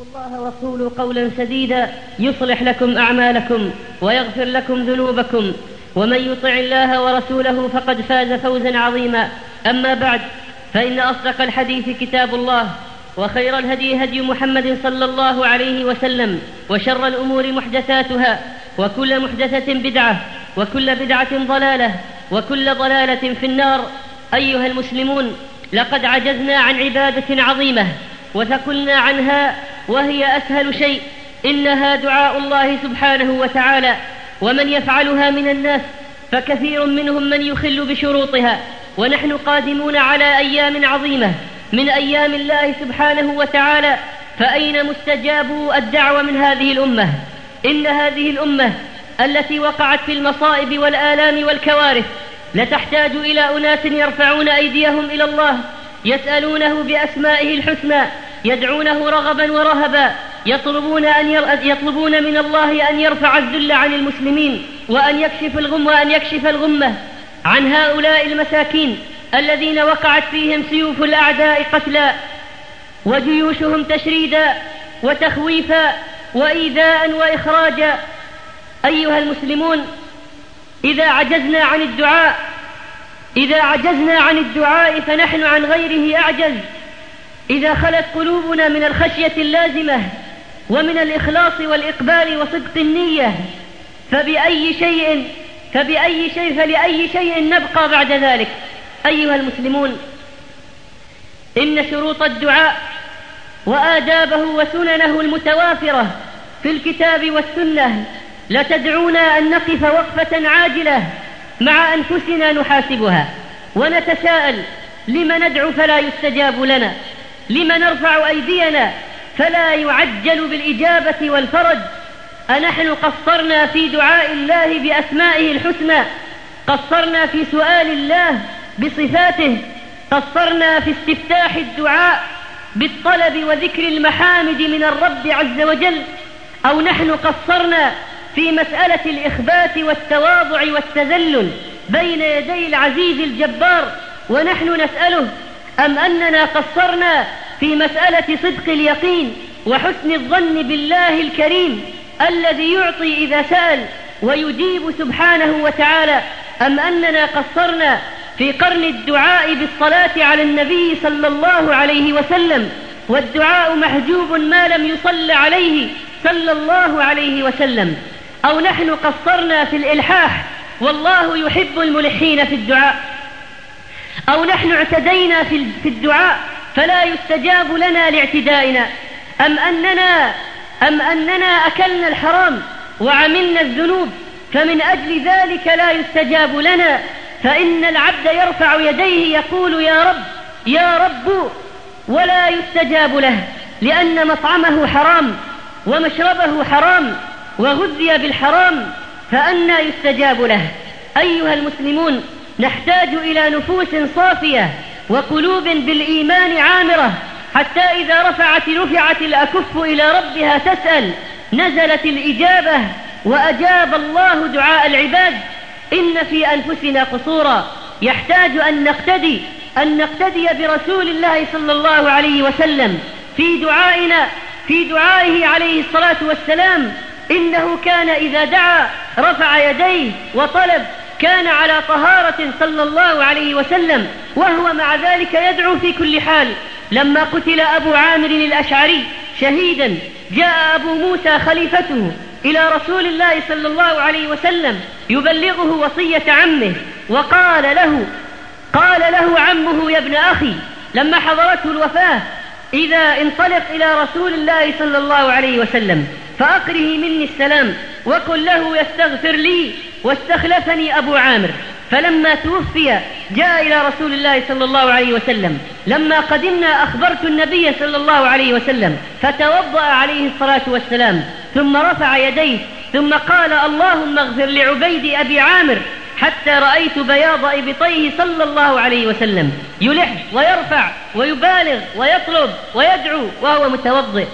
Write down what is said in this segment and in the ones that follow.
الله وقولوا قولا سديدا. يصلح لكم أعمالكم ويغفر لكم ذنوبكم. ومن يطع الله ورسوله فقد فاز فوزا عظيما. أما بعد فإن أصدق الحديث كتاب الله وخير الهدي هدي محمد صلى الله عليه وسلم وشر الأمور محدثاتها وكل محدثة بدعة وكل بدعة ضلالة وكل ضلالة في النار. أيها المسلمون لقد عجزنا عن عبادة عظيمة وثقلنا عنها وهي أسهل شيء إنها دعاء الله سبحانه وتعالى ومن يفعلها من الناس فكثير منهم من يخل بشروطها ونحن قادمون على أيام عظيمة من أيام الله سبحانه وتعالى فأين مستجاب الدعوة من هذه الأمة؟ إن هذه الأمة التي وقعت في المصائب والآلام والكوارث لتحتاج إلى أناس يرفعون أيديهم إلى الله يسألونه بأسمائه الحسنى يدعونه رغبا ورهبا يطلبون أن يطلبون من الله أن يرفع الذل عن المسلمين وأن يكشف الغم وأن يكشف الغمة. عن هؤلاء المساكين الذين وقعت فيهم سيوف الأعداء قتلا وجيوشهم تشريدا وتخويفا وإيذاء وإخراجا. أيها المسلمون إذا عجزنا عن الدعاء إذا عجزنا عن الدعاء فنحن عن غيره أعجز. إذا خلت قلوبنا من الخشية اللازمة ومن الإخلاص والإقبال وصدق النية فبأي شيء فبأي شيء فلأي شيء نبقى بعد ذلك؟ أيها المسلمون إن شروط الدعاء وآدابه وسننه المتوافرة في الكتاب والسنة لتدعونا أن نقف وقفة عاجلة مع أنفسنا نحاسبها ونتساءل لم ندعو فلا يستجاب لنا. لم نرفع أيدينا فلا يعجل بالإجابة والفرج. أنحن قصرنا في دعاء الله بأسمائه الحسنى قصرنا في سؤال الله بصفاته قصرنا في استفتاح الدعاء بالطلب وذكر المحامد من الرب عز وجل أو نحن قصرنا في مسألة الإخبات والتواضع والتذلل بين يدي العزيز الجبار ونحن نسأله أم أننا قصرنا في مسألة صدق اليقين وحسن الظن بالله الكريم الذي يعطي إذا سأل ويجيب سبحانه وتعالى؟ أم أننا قصرنا في قرن الدعاء بالصلاة على النبي صلى الله عليه وسلم والدعاء محجوب ما لم يصل عليه صلى الله عليه وسلم؟ أو نحن قصرنا في الإلحاح والله يحب الملحين في الدعاء؟ أو نحن اعتدينا في الدعاء فلا يستجاب لنا لاعتدائنا. أم أننا أم أننا أكلنا الحرام وعملنا الذنوب فمن أجل ذلك لا يستجاب لنا. فإن العبد يرفع يديه يقول يا رب يا رب ولا يستجاب له لأن مطعمه حرام ومشربه حرام وغذي بالحرام فأنى يستجاب له. أيها المسلمون نحتاج إلى نفوس صافية وقلوب بالإيمان عامرة. حتى إذا رفعت رفعت الأكف إلى ربها تسأل نزلت الإجابة وأجاب الله دعاء العباد. إن في أنفسنا قصورا. يحتاج أن نقتدي أن نقتدي برسول الله صلى الله عليه وسلم في دعائنا في دعائه عليه الصلاة والسلام. إنه كان إذا دعا رفع يديه وطلب كان على طهارة صلى الله عليه وسلم وهو مع ذلك يدعو في كل حال. لما قتل أبو عامر الأشعري شهيدا جاء أبو موسى خليفته إلى رسول الله صلى الله عليه وسلم يبلغه وصية عمه وقال له قال له عمه يا ابن أخي لما حضرته الوفاة إذا انطلق إلى رسول الله صلى الله عليه وسلم. فأقره مني السلام وقل له يستغفر لي واستخلفني أبو عامر. فلما توفي جاء إلى رسول الله صلى الله عليه وسلم. لما قدمنا أخبرت النبي صلى الله عليه وسلم. فتوضأ عليه الصلاة والسلام. ثم رفع يديه. ثم قال اللهم اغفر لعبيد أبي عامر حتى رأيت بياض إبطيه صلى الله عليه وسلم. يلح ويرفع ويبالغ ويطلب ويدعو وهو متوضئ.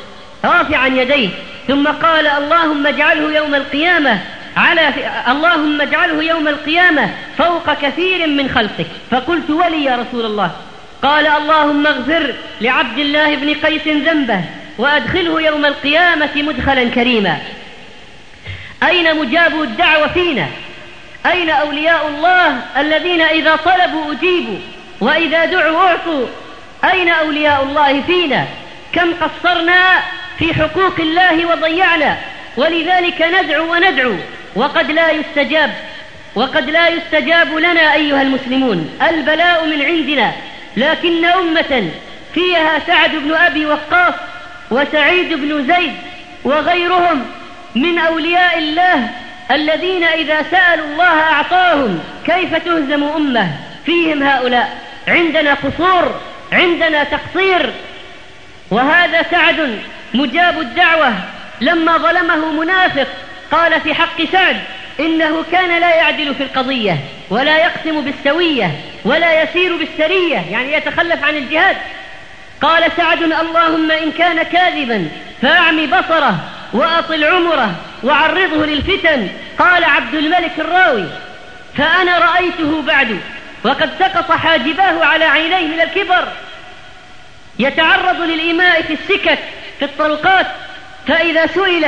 رافعا يديه. ثم قال اللهم اجعله يوم القيامة على اللهم اجعله يوم القيامة فوق كثير من خلقك. فقلت ولي يا رسول الله. قال اللهم اغفر لعبد الله بن قيس ذنبه وأدخله يوم القيامة مدخلا كريما. أين مجاب الدعوة فينا؟ أين أولياء الله الذين إذا طلبوا أجيبوا وإذا دعوا أعطوا؟ أين أولياء الله فينا؟ كم قصرنا في حقوق الله وضيعنا. ولذلك ندعو وندعو. وقد لا يستجاب. وقد لا يستجاب لنا أيها المسلمون. البلاء من عندنا. لكن أمة فيها سعد بن أبي وقاص وسعيد بن زيد وغيرهم من أولياء الله الذين إذا سألوا الله أعطاهم كيف تهزم أمة فيهم هؤلاء. عندنا قصور عندنا تقصير. وهذا سعد مجاب الدعوة. لما ظلمه منافق قال في حق سعد إنه كان لا يعدل في القضية ولا يقسم بالسوية ولا يسير بالسرية يعني يتخلف عن الجهاد. قال سعد اللهم إن كان كاذبا فأعمي بصره وأطل عمره وعرضه للفتن. قال عبد الملك الراوي فأنا رأيته بعد وقد سقط حاجباه على عينيه من الكبر. يتعرض للإماء في السكك في الطرقات فإذا سئل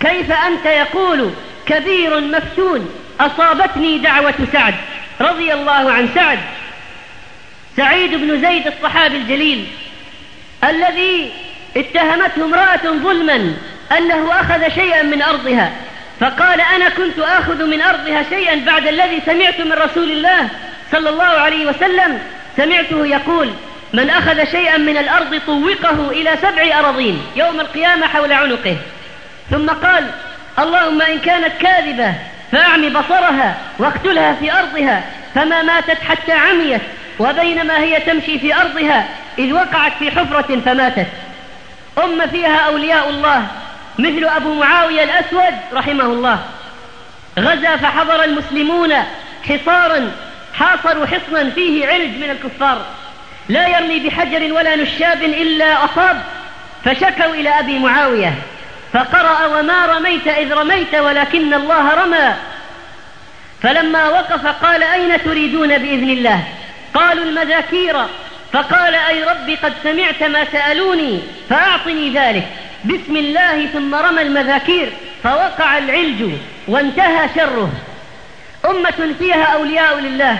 كيف أنت يقول كبير مفتون أصابتني دعوة سعد رضي الله عن سعد. سعيد بن زيد الصحابي الجليل الذي اتهمته امرأة ظلما أنه أخذ شيئا من أرضها فقال أنا كنت آخذ من أرضها شيئا بعد الذي سمعت من رسول الله صلى الله عليه وسلم سمعته يقول من أخذ شيئا من الأرض طوقه إلى سبع أراضين يوم القيامة حول عنقه. ثم قال اللهم إن كانت كاذبة فأعمي بصرها واقتلها في أرضها فما ماتت حتى عميت وبينما هي تمشي في أرضها إذ وقعت في حفرة فماتت. أم فيها أولياء الله مثل أبو معاوية الأسود رحمه الله. غزا فحضر المسلمون حصارا حاصروا حصنا فيه علج من الكفار. لا يرمي بحجر ولا نشاب إلا أصاب. فشكوا إلى أبي معاوية فقرأ وما رميت إذ رميت ولكن الله رمى. فلما وقف قال أين تريدون بإذن الله؟ قالوا المذاكير. فقال أي رب قد سمعت ما سألوني فأعطني ذلك. بسم الله ثم رمى المذاكير فوقع العلج وانتهى شره. أمة فيها أولياء لله.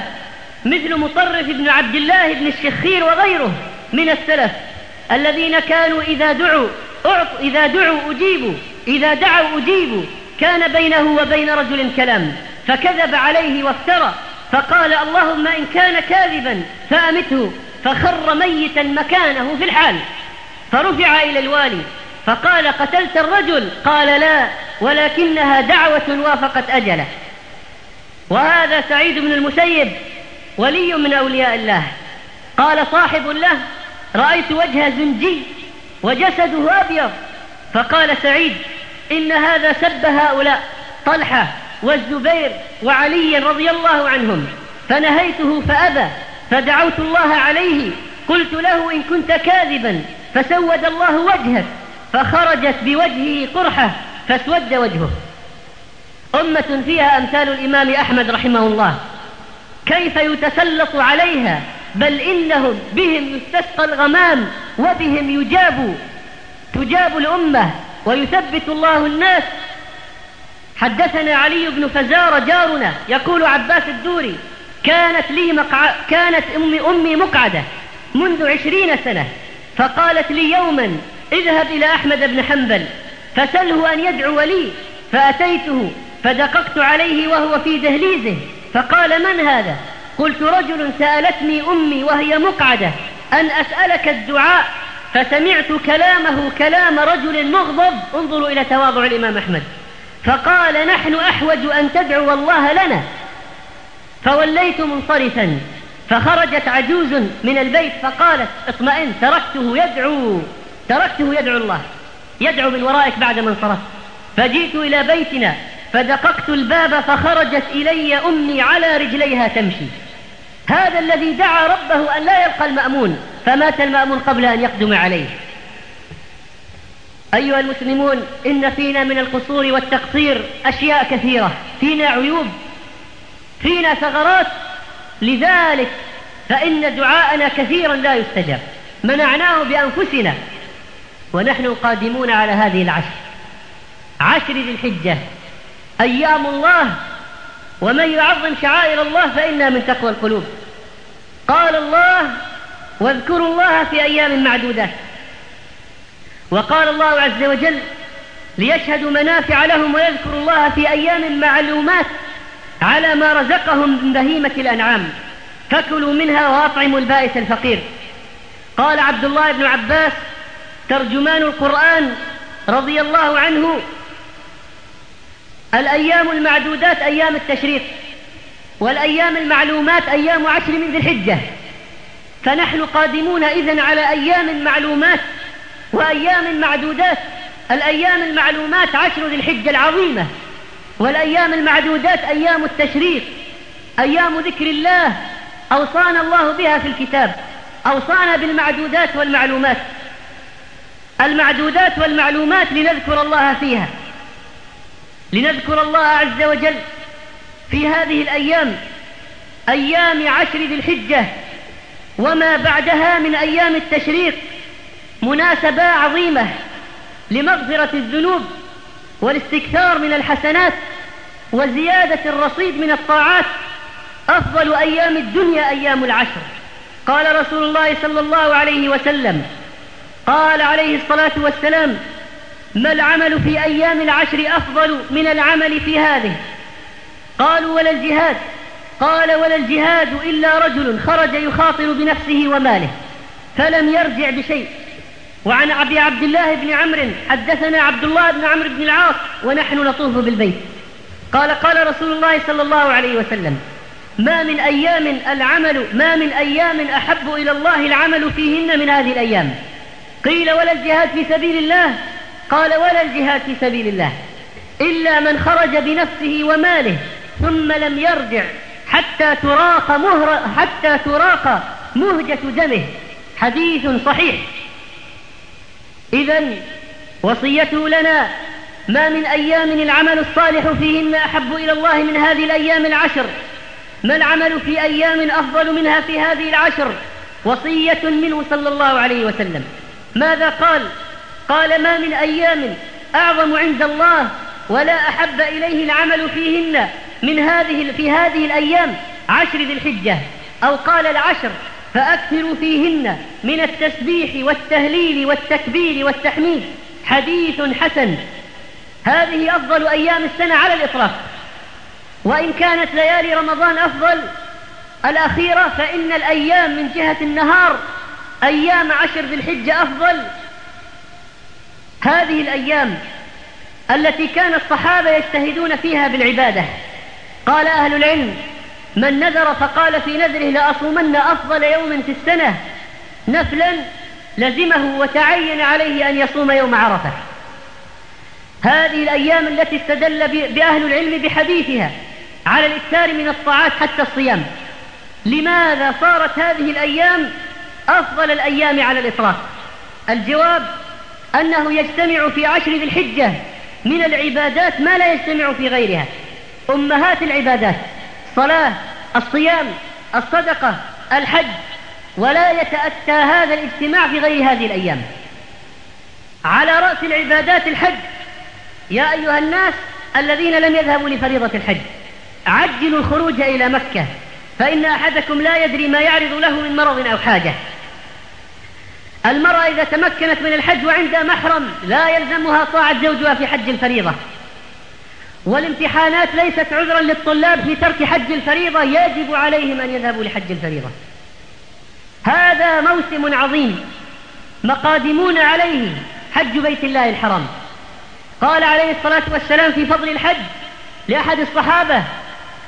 مثل مطرف بن عبد الله بن الشخير وغيره من السلف الذين كانوا إذا دعوا أعط إذا دعوا أجيبوا إذا دعوا أجيبوا. كان بينه وبين رجل كلام فكذب عليه وافترى فقال اللهم إن كان كاذبا فأمته فخر ميتا مكانه في الحال. فرفع إلى الوالي فقال قتلت الرجل؟ قال لا ولكنها دعوة وافقت أجله. وهذا سعيد بن المسيب ولي من أولياء الله. قال صاحب له رأيت وجه زنجي وجسده أبيض. فقال سعيد إن هذا سب هؤلاء طلحة والزبير وعلي رضي الله عنهم. فنهيته فأبى فدعوت الله عليه. قلت له إن كنت كاذبا فسود الله وجهك. فخرجت بوجهه قرحة فاسود وجهه. أمة فيها أمثال الإمام أحمد رحمه الله. كيف يتسلط عليها؟ بل إنهم بهم يستسقى الغمام وبهم يجاب تجاب الأمة ويثبت الله الناس. حدثنا علي بن فزار جارنا يقول عباس الدوري كانت لي مقع... كانت أمي, أمي مقعدة منذ عشرين سنة فقالت لي يوما اذهب إلى أحمد بن حنبل فسله أن يدعو لي فأتيته فدققت عليه وهو في دهليزه. فقال من هذا؟ قلت رجل سألتني أمي وهي مقعدة أن أسألك الدعاء فسمعت كلامه كلام رجل مغضب. انظروا إلى تواضع الإمام أحمد. فقال نحن أحوج أن تدعو الله لنا. فوليت منصرفا فخرجت عجوز من البيت فقالت اطمئن تركته يدعو تركته يدعو الله يدعو من ورائك بعد ما انصرفت فجئت إلى بيتنا فدققت الباب فخرجت إلي أمي على رجليها تمشي. هذا الذي دعا ربه أن لا يلقى المأمون فمات المأمون قبل أن يقدم عليه. أيها المسلمون إن فينا من القصور والتقصير أشياء كثيرة. فينا عيوب فينا ثغرات. لذلك فإن دعاءنا كثيرا لا يستجاب. منعناه بأنفسنا. ونحن قادمون على هذه العشر. عشر ذي الحجة. أيام الله ومن يعظم شعائر الله فإنها من تقوى القلوب. قال الله واذكروا الله في أيام معدودات وقال الله عز وجل ليشهدوا منافع لهم ويذكروا الله في أيام معلومات على ما رزقهم من بهيمة الأنعام. فكلوا منها وأطعموا البائس الفقير قال عبد الله بن عباس ترجمان القرآن رضي الله عنه الأيام المعدودات أيام التشريق والأيام المعلومات أيام عشر من ذي الحجة. فنحن قادمون إذن على أيام معلومات وأيام معدودات. الأيام المعلومات عشر ذي الحجة العظيمة والأيام المعدودات أيام التشريق. أيام ذكر الله أوصانا الله بها في الكتاب أوصانا بالمعدودات والمعلومات. المعدودات والمعلومات لنذكر الله فيها. لنذكر الله عز وجل في هذه الأيام أيام عشر ذي الحجة وما بعدها من أيام التشريق مناسبة عظيمة لمغفرة الذنوب والاستكثار من الحسنات وزيادة الرصيد من الطاعات. أفضل أيام الدنيا أيام العشر. قال رسول الله صلى الله عليه وسلم قال عليه الصلاة والسلام ما العمل في أيام العشر أفضل من العمل في هذه؟ قالوا ولا الجهاد. قال ولا الجهاد إلا رجل خرج يخاطر بنفسه وماله فلم يرجع بشيء. وعن أبي عبد الله بن عمرو حدثنا عبد الله بن عمرو بن العاص ونحن نطوف بالبيت. قال قال رسول الله صلى الله عليه وسلم ما من أيام العمل ما من أيام أحب إلى الله العمل فيهن من هذه الأيام. قيل ولا الجهاد في سبيل الله؟ قال ولا الجهاد في سبيل الله إلا من خرج بنفسه وماله ثم لم يرجع حتى تراق مهر حتى تراق مهجة دمه. حديث صحيح. إذا وصيته لنا ما من أيام العمل الصالح فيهن أحب إلى الله من هذه الأيام العشر؟ ما العمل في أيام أفضل منها في هذه العشر؟ وصية منه صلى الله عليه وسلم. ماذا قال؟ قال ما من أيام أعظم عند الله ولا أحب إليه العمل فيهن من هذه في هذه الأيام عشر ذي الحجة أو قال العشر فأكثروا فيهن من التسبيح والتهليل والتكبير والتحميد. حديث حسن. هذه أفضل أيام السنة على الإطلاق. وإن كانت ليالي رمضان أفضل الأخيرة فإن الأيام من جهة النهار أيام عشر ذي الحجة أفضل. هذه الأيام التي كان الصحابة يجتهدون فيها بالعبادة. قال أهل العلم من نذر فقال في نذره لأصومن أفضل يوم في السنة. نفلا لزمه وتعين عليه أن يصوم يوم عرفة. هذه الأيام التي استدل بأهل العلم بحديثها على الإكثار من الطاعات حتى الصيام. لماذا صارت هذه الأيام أفضل الأيام على الإطلاق؟ الجواب أنه يجتمع في عشر ذي الحجة من العبادات ما لا يجتمع في غيرها. أمهات العبادات الصلاة الصيام الصدقة الحج ولا يتأتى هذا الاجتماع في غير هذه الأيام. على رأس العبادات الحج. يا أيها الناس الذين لم يذهبوا لفريضة الحج عجلوا الخروج إلى مكة فإن أحدكم لا يدري ما يعرض له من مرض أو حاجة. المرأة إذا تمكنت من الحج وعندها محرم لا يلزمها طاعة زوجها في حج الفريضة. والامتحانات ليست عذرا للطلاب في ترك حج الفريضة يجب عليهم أن يذهبوا لحج الفريضة. هذا موسم عظيم مقادمون عليه حج بيت الله الحرام. قال عليه الصلاة والسلام في فضل الحج لأحد الصحابة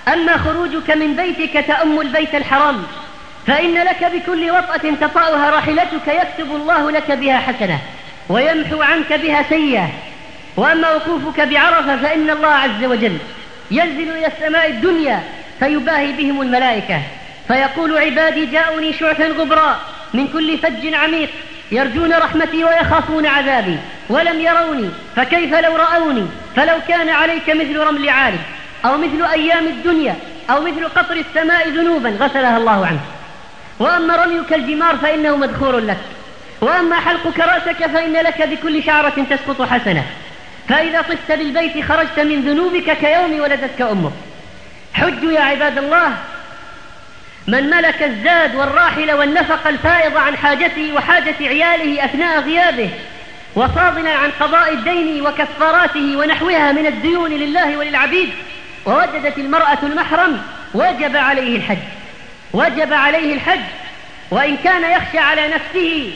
أما خروجك من بيتك تأم البيت الحرام فإن لك بكل وطأة تطأها راحلتك يكتب الله لك بها حسنة ويمحو عنك بها سيئة. وأما وقوفك بعرفة فإن الله عز وجل ينزل إلى السماء الدنيا فيباهي بهم الملائكة. فيقول عبادي جاءوني شعثا غبرا من كل فج عميق يرجون رحمتي ويخافون عذابي. ولم يروني فكيف لو رأوني؟ فلو كان عليك مثل رمل عالي أو مثل أيام الدنيا أو مثل قطر السماء ذنوبا غسلها الله عنك وأما رميك الجمار فإنه مدخور لك. وأما حلقك رأسك فإن لك بكل شعرة تسقط حسنة. فإذا طفت بالبيت خرجت من ذنوبك كيوم ولدتك أمك. حجوا يا عباد الله. من ملك الزاد والراحل والنفق الفائض عن حاجته وحاجة عياله أثناء غيابه وفاضلا عن قضاء الدين وكفاراته ونحوها من الديون لله وللعبيد ووجدت المرأة المحرم وجب عليه الحج. وجب عليه الحج وإن كان يخشى على نفسه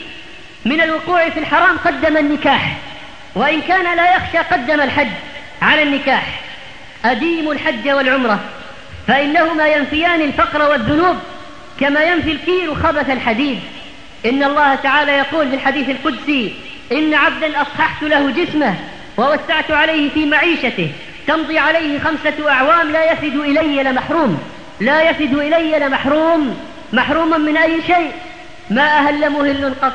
من الوقوع في الحرام قدم النكاح وإن كان لا يخشى قدم الحج على النكاح. أديم الحج والعمرة فإنهما ينفيان الفقر والذنوب كما ينفي الكير خبث الحديد. إن الله تعالى يقول في الحديث القدسي إن عبدا أصححت له جسمه ووسعت عليه في معيشته تمضي عليه خمسة أعوام لا يفد إلي لمحروم. لا يفد إلي لمحروم محروما من أي شيء. ما أهل مهل قط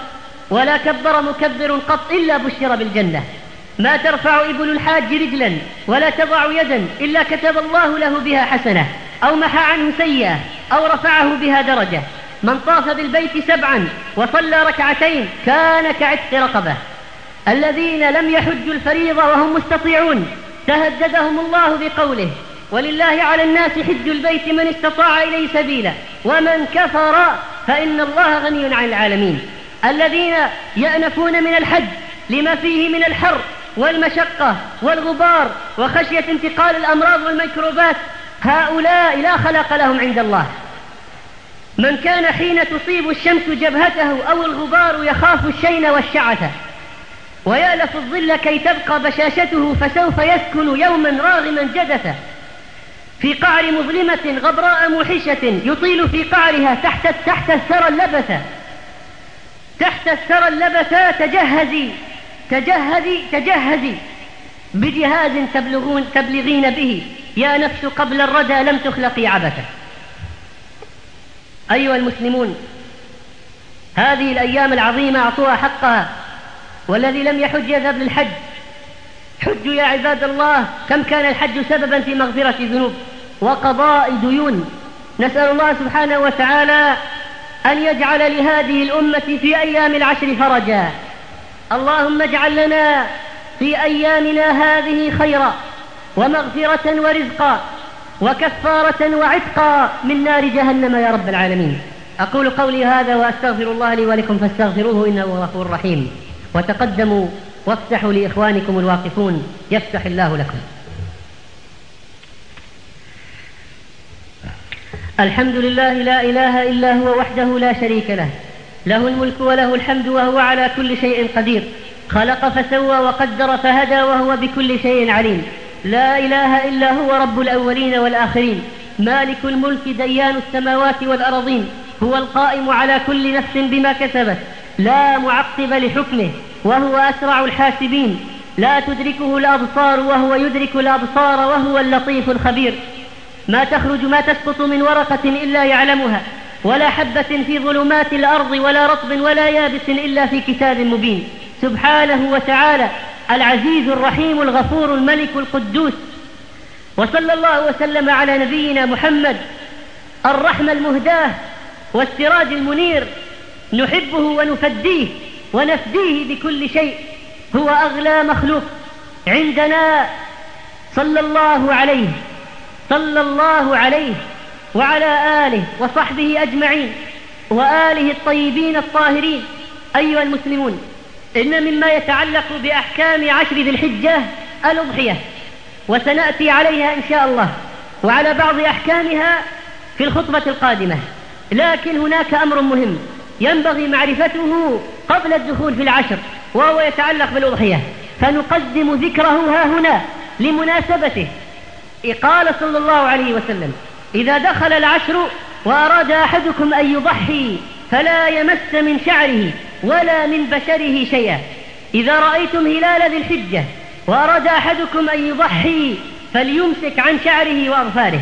ولا كبر مكبر قط إلا بشر بالجنة. ما ترفع إبل الحاج رجلا ولا تضع يدا إلا كتب الله له بها حسنة أو محى عنه سيئة أو رفعه بها درجة. من طاف بالبيت سبعا وصلى ركعتين كان كعتق رقبة. الذين لم يحجوا الفريضة وهم مستطيعون تهددهم الله بقوله ولله على الناس حج البيت من استطاع إليه سبيلا. ومن كفر فإن الله غني عن العالمين. الذين يأنفون من الحج لما فيه من الحر والمشقة والغبار وخشية انتقال الأمراض والميكروبات هؤلاء لا خلق لهم عند الله. من كان حين تصيب الشمس جبهته أو الغبار يخاف الشين والشعثة ويألف الظل كي تبقى بشاشته فسوف يسكن يوما راغما جدثا. في قعر مظلمة غبراء موحشة يطيل في قعرها تحت تحت الثرى اللبثة. تحت الثرى اللبثة تجهزي تجهزي تجهزي. بجهاز تبلغون تبلغين به. يا نفس قبل الردى لم تخلقي عبثا. أيها المسلمون هذه الأيام العظيمة أعطوها حقها والذي لم يحج يذهب للحج. حجوا يا عباد الله كم كان الحج سببا في مغفرة ذنوب وقضاء ديون. نسأل الله سبحانه وتعالى أن يجعل لهذه الأمة في أيام العشر فرجا. اللهم اجعل لنا في أيامنا هذه خيرا ومغفرة ورزقا وكفارة وعتقا من نار جهنم يا رب العالمين. أقول قولي هذا وأستغفر الله لي ولكم فاستغفروه إنه غفور رحيم وتقدموا وافتحوا لإخوانكم الواقفون. يفتح الله لكم. الحمد لله لا إله إلا هو وحده لا شريك له. له الملك وله الحمد وهو على كل شيء قدير. خلق فسوى وقدر فهدى وهو بكل شيء عليم. لا إله إلا هو رب الأولين والآخرين. مالك الملك ديان السماوات والأرضين. هو القائم على كل نفس بما كسبت. لا معقب لحكمه. وهو أسرع الحاسبين. لا تدركه الأبصار وهو يدرك الأبصار وهو اللطيف الخبير. ما تخرج ما تسقط من ورقة إلا يعلمها ولا حبة في ظلمات الأرض ولا رطب ولا يابس إلا في كتاب مبين. سبحانه وتعالى العزيز الرحيم الغفور الملك القدوس. وصلى الله وسلم على نبينا محمد الرحمة المهداة والسراج المنير. نحبه ونفديه. ونفديه بكل شيء. هو أغلى مخلوق عندنا. صلى الله عليه صلى الله عليه وعلى آله وصحبه أجمعين وآله الطيبين الطاهرين. أيها المسلمون إن مما يتعلق بأحكام عشر ذي الحجة الأضحية وسنأتي عليها إن شاء الله وعلى بعض أحكامها في الخطبة القادمة. لكن هناك أمر مهم. ينبغي معرفته قبل الدخول في العشر وهو يتعلق بالأضحية. فنقدم ذكره ها هنا لمناسبته. قال صلى الله عليه وسلم إذا دخل العشر وأراد أحدكم أن يضحي فلا يمس من شعره ولا من بشره شيئا. إذا رأيتم هلال ذي الحجة وأراد أحدكم أن يضحي فليمسك عن شعره وأظفاره.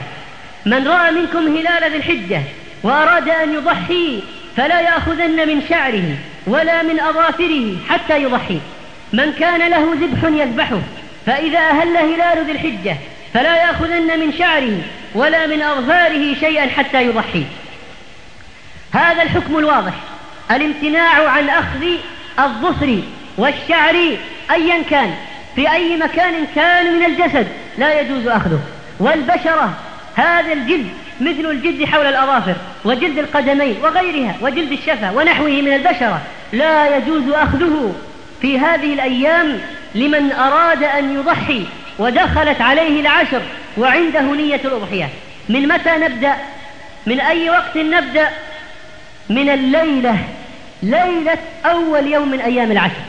من رأى منكم هلال ذي الحجة وأراد أن يضحي فلا يأخذن من شعره ولا من أظافره حتى يضحي. من كان له ذبح يذبحه فإذا أهل هلال ذي الحجة فلا يأخذن من شعره ولا من أظفاره شيئا حتى يضحي. هذا الحكم الواضح. الامتناع عن أخذ الظفر والشعر أيا كان. في أي مكان كان من الجسد لا يجوز أخذه. والبشرة هذا الجلد مثل الجلد حول الأظافر. وجلد القدمين وغيرها وجلد الشفة ونحوه من البشرة لا يجوز أخذه في هذه الأيام لمن أراد أن يضحي ودخلت عليه العشر وعنده نية الأضحية. من متى نبدأ؟ من أي وقت نبدأ؟ من الليلة ليلة أول يوم من أيام العشر.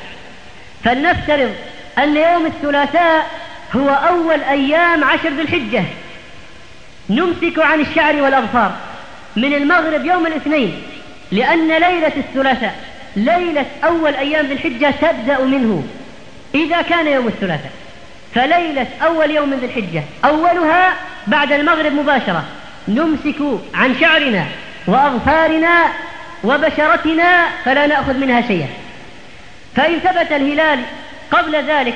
فلنفترض أن يوم الثلاثاء هو أول أيام عشر ذي الحجة. نمسك عن الشعر والأظفار. من المغرب يوم الاثنين لأن ليلة الثلاثاء ليلة أول أيام ذي الحجة تبدأ منه. إذا كان يوم الثلاثاء فليلة أول يوم ذي الحجة أولها بعد المغرب مباشرة. نمسك عن شعرنا وأظفارنا وبشرتنا فلا نأخذ منها شيئا. فإن ثبت الهلال قبل ذلك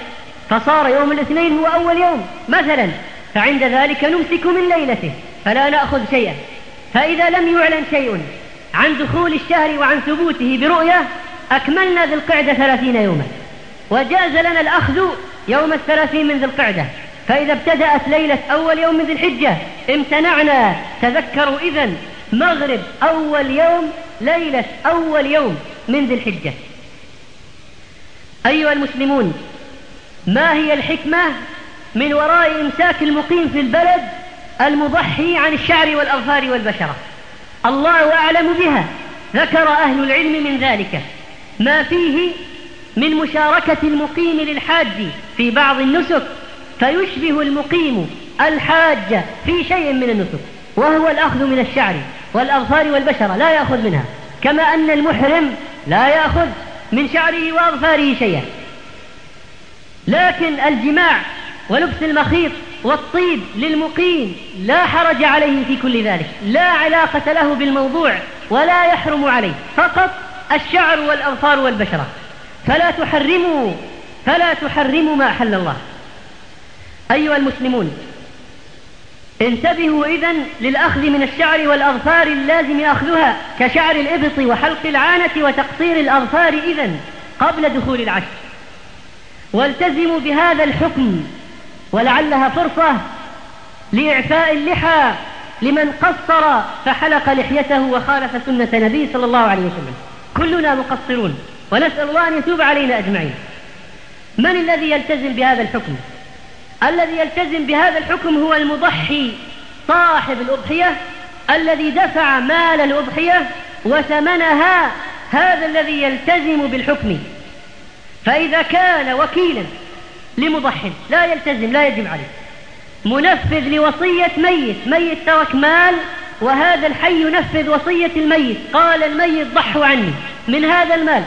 فصار يوم الاثنين هو أول يوم. مثلا فعند ذلك نمسك من ليلته فلا نأخذ شيئا. فإذا لم يعلن شيء عن دخول الشهر وعن ثبوته برؤية أكملنا ذي القعدة ثلاثين يوما. وجاز لنا الأخذ يوم الثلاثين من ذي القعدة. فإذا ابتدأت ليلة أول يوم من ذي الحجة امتنعنا. تذكروا إذا مغرب أول يوم ليلة أول يوم من ذي الحجة. أيها المسلمون ما هي الحكمة من وراء إمساك المقيم في البلد المضحي عن الشعر والأظفار والبشرة. الله أعلم بها. ذكر أهل العلم من ذلك. ما فيه من مشاركة المقيم للحاج في بعض النسك فيشبه المقيم الحاج في شيء من النسك وهو الأخذ من الشعر والأظفار والبشرة لا يأخذ منها. كما أن المحرم لا يأخذ من شعره وأظفاره شيئا. لكن الجماع ولبس المخيط والطيب للمقيم لا حرج عليه في كل ذلك لا علاقة له بالموضوع ولا يحرم عليه فقط الشعر والأظفار والبشرة. فلا تحرموا فلا تحرموا ما أحل الله. أيها المسلمون انتبهوا إذن للأخذ من الشعر والأظفار اللازم أخذها كشعر الإبط وحلق العانة وتقصير الأظفار إذن قبل دخول العشر. والتزموا بهذا الحكم ولعلها فرصة لإعفاء اللحى لمن قصر فحلق لحيته وخالف سنة نبي صلى الله عليه وسلم. كلنا مقصرون ونسأل الله أن يتوب علينا أجمعين. من الذي يلتزم بهذا الحكم؟ الذي يلتزم بهذا الحكم هو المضحي صاحب الأضحية الذي دفع مال الأضحية وثمنها هذا الذي يلتزم بالحكم. فإذا كان وكيلا لمضحي لا يلتزم لا يجب عليه. منفذ لوصية ميت. ميت ترك مال وهذا الحي ينفذ وصية الميت. قال الميت ضحوا عني. من هذا المال.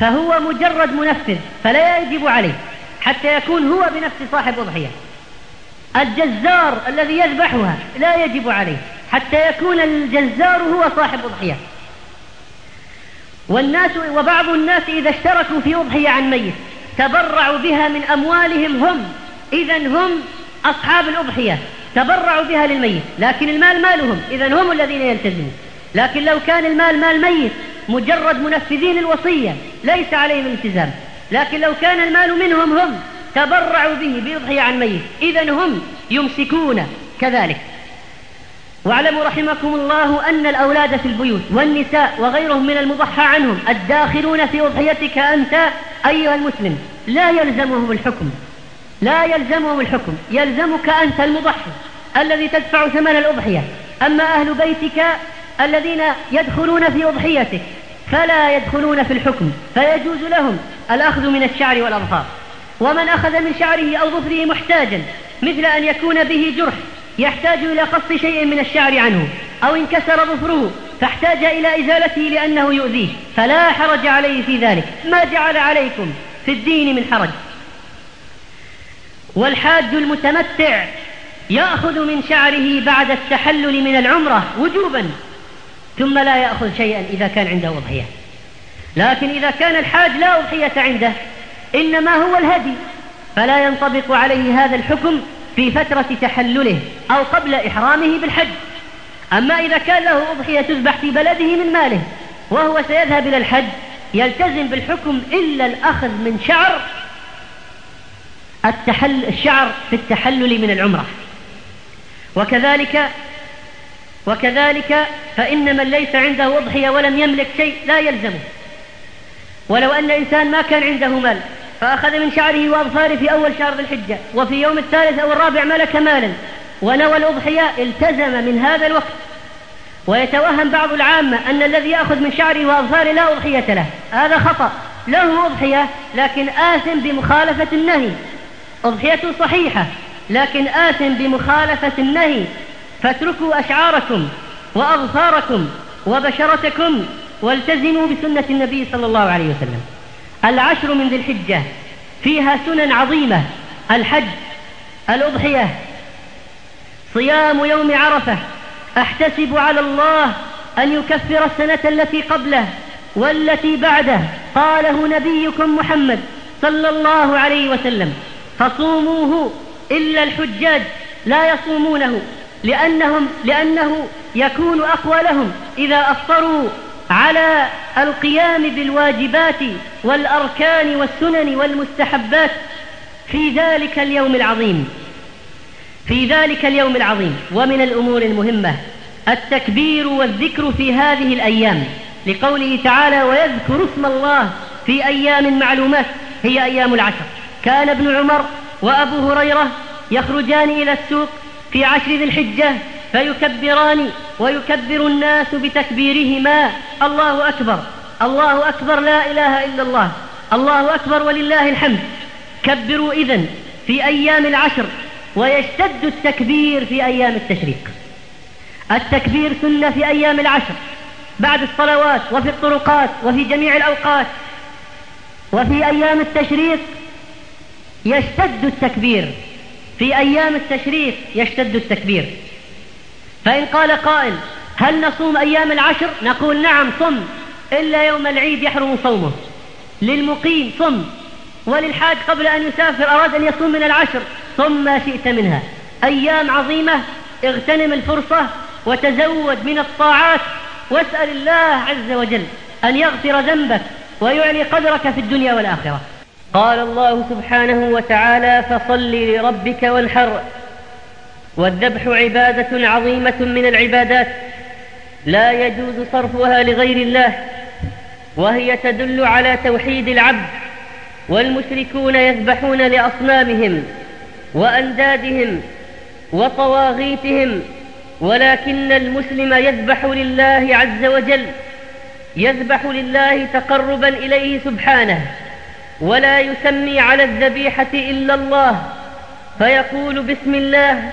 فهو مجرد منفذ فلا يجب عليه. حتى يكون هو بنفسه صاحب أضحية. الجزار الذي يذبحها لا يجب عليه. حتى يكون الجزار هو صاحب أضحية. والناس وبعض الناس إذا اشتركوا في أضحية عن ميت تبرعوا بها من أموالهم هم. إذا هم أصحاب الأضحية. تبرعوا بها للميت. لكن المال مالهم. إذا هم الذين يلتزمون. لكن لو كان المال مال ميت مجرد منفذين الوصية ليس عليهم الالتزام. لكن لو كان المال منهم هم تبرعوا به بيضحي عن ميت. إذا هم يمسكون كذلك. واعلموا رحمكم الله أن الأولاد في البيوت والنساء وغيرهم من المضحى عنهم الداخلون في أضحيتك أنت أيها المسلم لا يلزمهم الحكم لا يلزمهم الحكم يلزمك أنت المضحي الذي تدفع ثمن الأضحية. أما أهل بيتك الذين يدخلون في أضحيتك فلا يدخلون في الحكم فيجوز لهم الأخذ من الشعر والأظفار ومن أخذ من شعره أو ظفره محتاجا مثل أن يكون به جرح يحتاج إلى قص شيء من الشعر عنه أو انكسر ظفره فاحتاج إلى إزالته لأنه يؤذيه فلا حرج عليه في ذلك. ما جعل عليكم في الدين من حرج. والحاج المتمتع يأخذ من شعره بعد التحلل من العمرة وجوبا ثم لا يأخذ شيئا إذا كان عنده أضحية. لكن إذا كان الحاج لا أضحية عنده إنما هو الهدي فلا ينطبق عليه هذا الحكم في فترة تحلله أو قبل إحرامه بالحج. أما إذا كان له أضحية تذبح في بلده من ماله وهو سيذهب إلى الحج يلتزم بالحكم إلا الأخذ من شعر التحل الشعر في التحلل من العمرة. وكذلك وكذلك فإن من ليس عنده أضحية ولم يملك شيء لا يلزمه. ولو أن إنسان ما كان عنده مال فأخذ من شعره وأظفاره في أول شهر ذي الحجة وفي يوم الثالث أو الرابع ملك مالا. ونوى الأضحية التزم من هذا الوقت. ويتوهم بعض العامة أن الذي يأخذ من شعره وأظفاره لا أضحية له. هذا خطأ. له أضحية لكن آثم بمخالفة النهي. أضحيته صحيحة لكن آثم بمخالفة النهي. فاتركوا أشعاركم وأظفاركم وبشرتكم والتزموا بسنة النبي صلى الله عليه وسلم. العشر من ذي الحجة. فيها سنن عظيمة. الحج الأضحية. صيام يوم عرفة. أحتسب على الله أن يكفر السنة التي قبله والتي بعده. قاله نبيكم محمد صلى الله عليه وسلم. فصوموه إلا الحجاج لا يصومونه لأنهم لأنه يكون أقوى لهم إذا أفطروا على القيام بالواجبات والأركان والسنن والمستحبات في ذلك اليوم العظيم. في ذلك اليوم العظيم. ومن الأمور المهمة التكبير والذكر في هذه الأيام. لقوله تعالى ويذكر اسم الله في أيام معلومات. هي أيام العشر. كان ابن عمر وأبو هريرة يخرجان إلى السوق في عشر ذي الحجة فيكبران ويكبر الناس بتكبيرهما. الله أكبر. الله أكبر. لا إله إلا الله. الله أكبر ولله الحمد. كبروا إذن في أيام العشر ويشتد التكبير في أيام التشريق. التكبير سنة في أيام العشر. بعد الصلوات وفي الطرقات وفي جميع الأوقات. وفي أيام التشريق يشتد التكبير. في أيام التشريق يشتد التكبير. فإن قال قائل هل نصوم أيام العشر؟ نقول نعم صم. إلا يوم العيد يحرم صومه. للمقيم صم. وللحاج قبل أن يسافر أراد أن يصوم من العشر. صم ما شئت منها. أيام عظيمة اغتنم الفرصة وتزود من الطاعات. واسأل الله عز وجل أن يغفر ذنبك ويعلي قدرك في الدنيا والآخرة. قال الله سبحانه وتعالى فصل لربك وانحر والذبح عبادة عظيمة من العبادات. لا يجوز صرفها لغير الله وهي تدل على توحيد العبد والمشركون يذبحون لأصنامهم وأندادهم وطواغيتهم ولكن المسلم يذبح لله عز وجل يذبح لله تقربا إليه سبحانه ولا يسمي على الذبيحة إلا الله فيقول بسم الله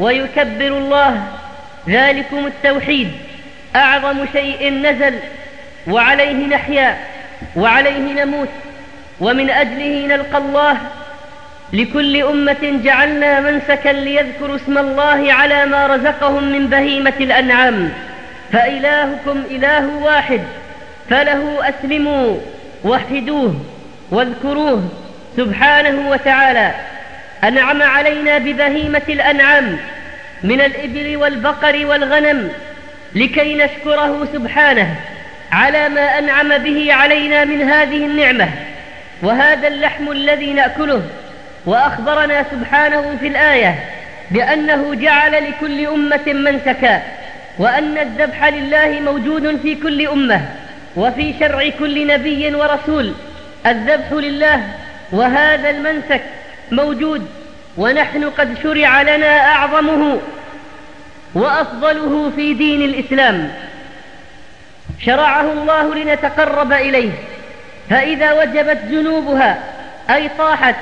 ويكبر الله. ذلكم التوحيد. أعظم شيء نزل وعليه نحيا وعليه نموت ومن أجله نلقى الله. لكل أمة جعلنا منسكا ليذكروا اسم الله على ما رزقهم من بهيمة الأنعام. فإلهكم إله واحد. فله أسلموا وحدوه واذكروه سبحانه وتعالى. أنعم علينا ببهيمة الأنعام من الإبل والبقر والغنم لكي نشكره سبحانه على ما أنعم به علينا من هذه النعمة وهذا اللحم الذي نأكله وأخبرنا سبحانه في الآية بأنه جعل لكل أمة منسكا وأن الذبح لله موجود في كل أمة وفي شرع كل نبي ورسول الذبح لله وهذا المنسك موجود ونحن قد شرع لنا أعظمه وأفضله في دين الإسلام. شرعه الله لنتقرب إليه فإذا وجبت جنوبها أي طاحت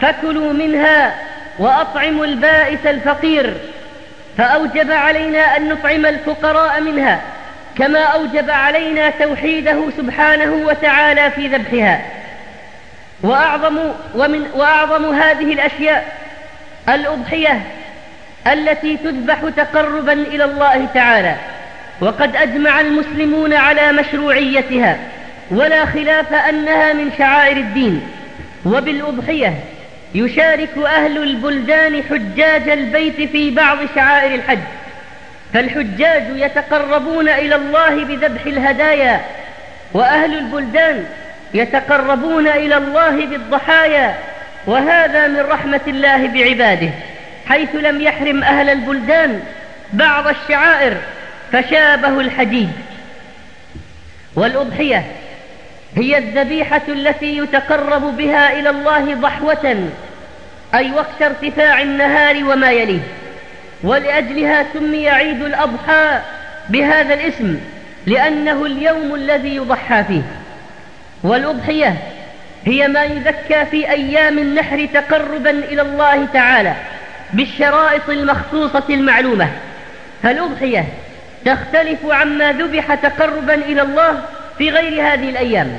فكلوا منها وأطعموا البائس الفقير فأوجب علينا أن نطعم الفقراء منها كما أوجب علينا توحيده سبحانه وتعالى في ذبحها. وأعظم, ومن وأعظم هذه الأشياء الأضحية التي تذبح تقربا إلى الله تعالى وقد أجمع المسلمون على مشروعيتها ولا خلاف أنها من شعائر الدين. وبالأضحية يشارك أهل البلدان حجاج البيت في بعض شعائر الحج فالحجاج يتقربون إلى الله بذبح الهدايا وأهل البلدان يتقربون إلى الله بالضحايا وهذا من رحمة الله بعباده حيث لم يحرم أهل البلدان بعض الشعائر فشابه الحديد. والأضحية هي الذبيحة التي يتقرب بها إلى الله ضحوة أي وقت ارتفاع النهار وما يليه. ولأجلها سمي عيد الأضحى بهذا الاسم لأنه اليوم الذي يضحى فيه. والأضحية هي ما يذكى في أيام النحر تقربا إلى الله تعالى بالشرائط المخصوصة المعلومة. فالأضحية تختلف عما ذبح تقربا إلى الله في غير هذه الأيام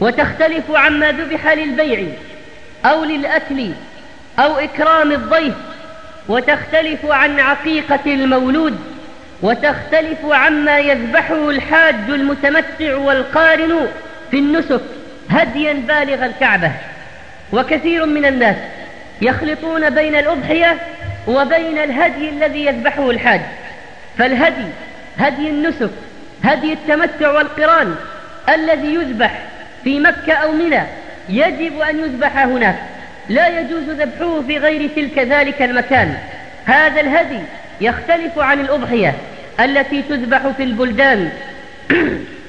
وتختلف عما ذبح للبيع أو للأكل أو إكرام الضيف وتختلف عن عقيقة المولود وتختلف عما يذبحه الحاج المتمتع والقارن في النسك هديا بالغ الكعبة. وكثير من الناس يخلطون بين الأضحية وبين الهدي الذي يذبحه الحاج. فالهدي هدي النسك هدي التمتع والقران الذي يذبح في مكة أو منى يجب أن يذبح هناك. لا يجوز ذبحه في غير تلك ذلك المكان. هذا الهدي يختلف عن الأضحية التي تذبح في البلدان.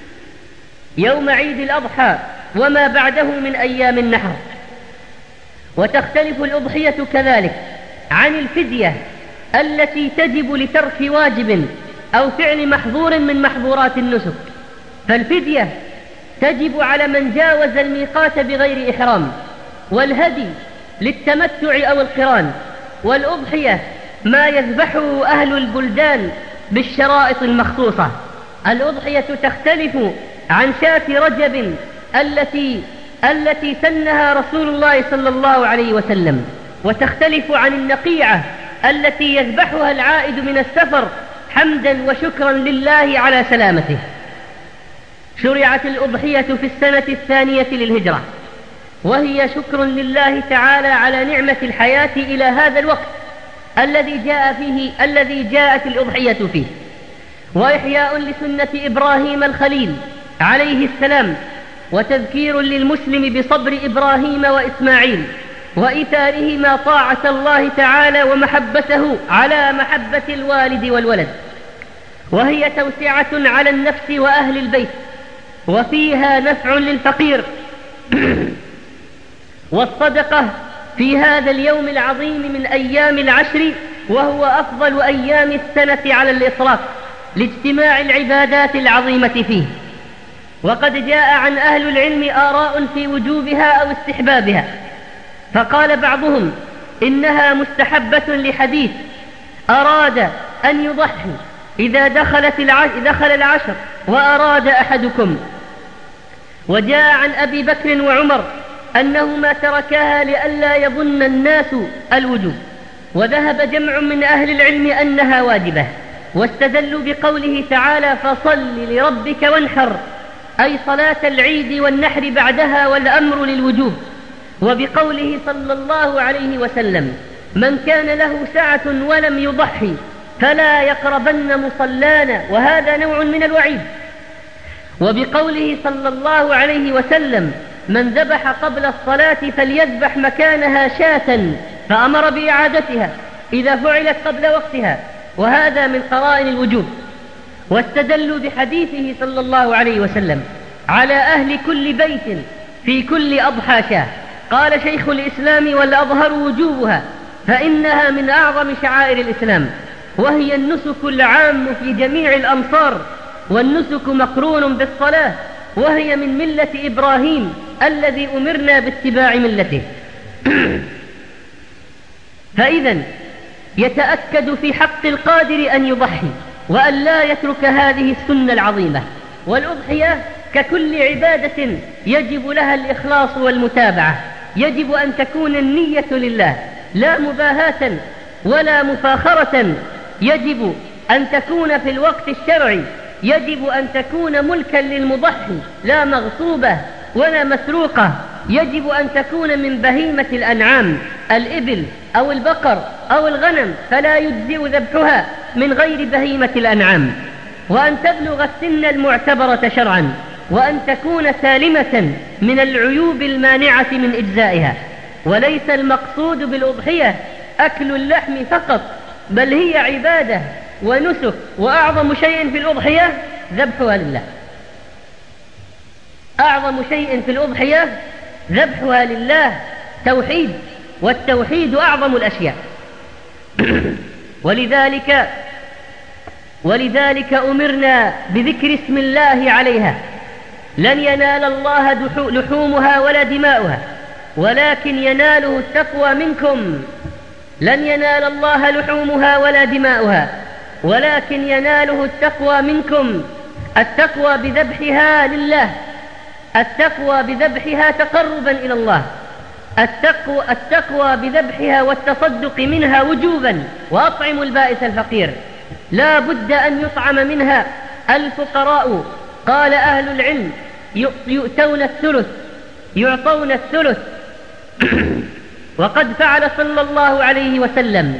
يوم عيد الأضحى وما بعده من أيام النحر. وتختلف الأضحية كذلك عن الفدية التي تجب لترك واجب أو فعل محظور من محظورات النسك. فالفدية تجب على من جاوز الميقات بغير إحرام والهدي للتمتع أو القران والأضحية ما يذبحه أهل البلدان بالشرائط المخصوصة. الأضحية تختلف عن شاة رجب التي التي سنها رسول الله صلى الله عليه وسلم وتختلف عن النقيعة التي يذبحها العائد من السفر حمدا وشكرا لله على سلامته. شرعت الأضحية في السنة الثانية للهجرة وهي شكر لله تعالى على نعمة الحياة إلى هذا الوقت الذي جاء فيه الذي جاءت الأضحية فيه. وإحياء لسنة إبراهيم الخليل عليه السلام وتذكير للمسلم بصبر إبراهيم وإسماعيل وإثارهما طاعة الله تعالى ومحبته على محبة الوالد والولد. وهي توسعة على النفس وأهل البيت وفيها نفع للفقير. والصدقة في هذا اليوم العظيم من أيام العشر وهو أفضل أيام السنة على الإطلاق لاجتماع العبادات العظيمة فيه. وقد جاء عن أهل العلم آراء في وجوبها أو استحبابها. فقال بعضهم إنها مستحبة لحديث أراد أن يضحي إذا دخلت العشر دخل العشر وأراد أحدكم. وجاء عن أبي بكر وعمر أنهما تركاها لئلا يظن الناس الوجوب. وذهب جمع من أهل العلم أنها واجبة واستدلوا بقوله تعالى فصل لربك وانحر. أي صلاة العيد والنحر بعدها والأمر للوجوب. وبقوله صلى الله عليه وسلم من كان له سعة ولم يضحي فلا يقربن مصلانا. وهذا نوع من الوعيد. وبقوله صلى الله عليه وسلم من ذبح قبل الصلاة فليذبح مكانها شاة فأمر بإعادتها إذا فعلت قبل وقتها. وهذا من قرائن الوجوب. واستدلوا بحديثه صلى الله عليه وسلم على أهل كل بيت في كل أضحى شاه. قال شيخ الإسلام والأظهر وجوبها فإنها من أعظم شعائر الإسلام وهي النسك العام في جميع الأمصار والنسك مقرون بالصلاة وهي من ملة إبراهيم الذي أمرنا باتباع ملته. فإذا يتأكد في حق القادر أن يضحي. وأن لا يترك هذه السنة العظيمة والأضحية ككل عبادة يجب لها الإخلاص والمتابعة. يجب أن تكون النية لله. لا مباهاة ولا مفاخرة. يجب أن تكون في الوقت الشرعي. يجب أن تكون ملكا للمضحي. لا مغصوبة ولا مسروقة. يجب أن تكون من بهيمة الأنعام الإبل أو البقر أو الغنم فلا يجزئ ذبحها من غير بهيمة الأنعام. وأن تبلغ السن المعتبرة شرعا وأن تكون سالمة من العيوب المانعة من إجزائها. وليس المقصود بالأضحية أكل اللحم فقط بل هي عبادة ونسك وأعظم شيء في الأضحية ذبحها لله. أعظم شيء في الأضحية ذبحها لله توحيد والتوحيد أعظم الأشياء. ولذلك ولذلك أمرنا بذكر اسم الله عليها. لن ينال الله لحومها ولا دماؤها ولكن يناله التقوى منكم. لن ينال الله لحومها ولا دماؤها ولكن يناله التقوى منكم. التقوى بذبحها لله. التقوى بذبحها تقربا إلى الله. التقوى, التقوى بذبحها والتصدق منها وجوبا. وأطعم البائس الفقير. لا بد أن يطعم منها الفقراء. قال أهل العلم يؤتون الثلث يعطون الثلث. وقد فعل صلى الله عليه وسلم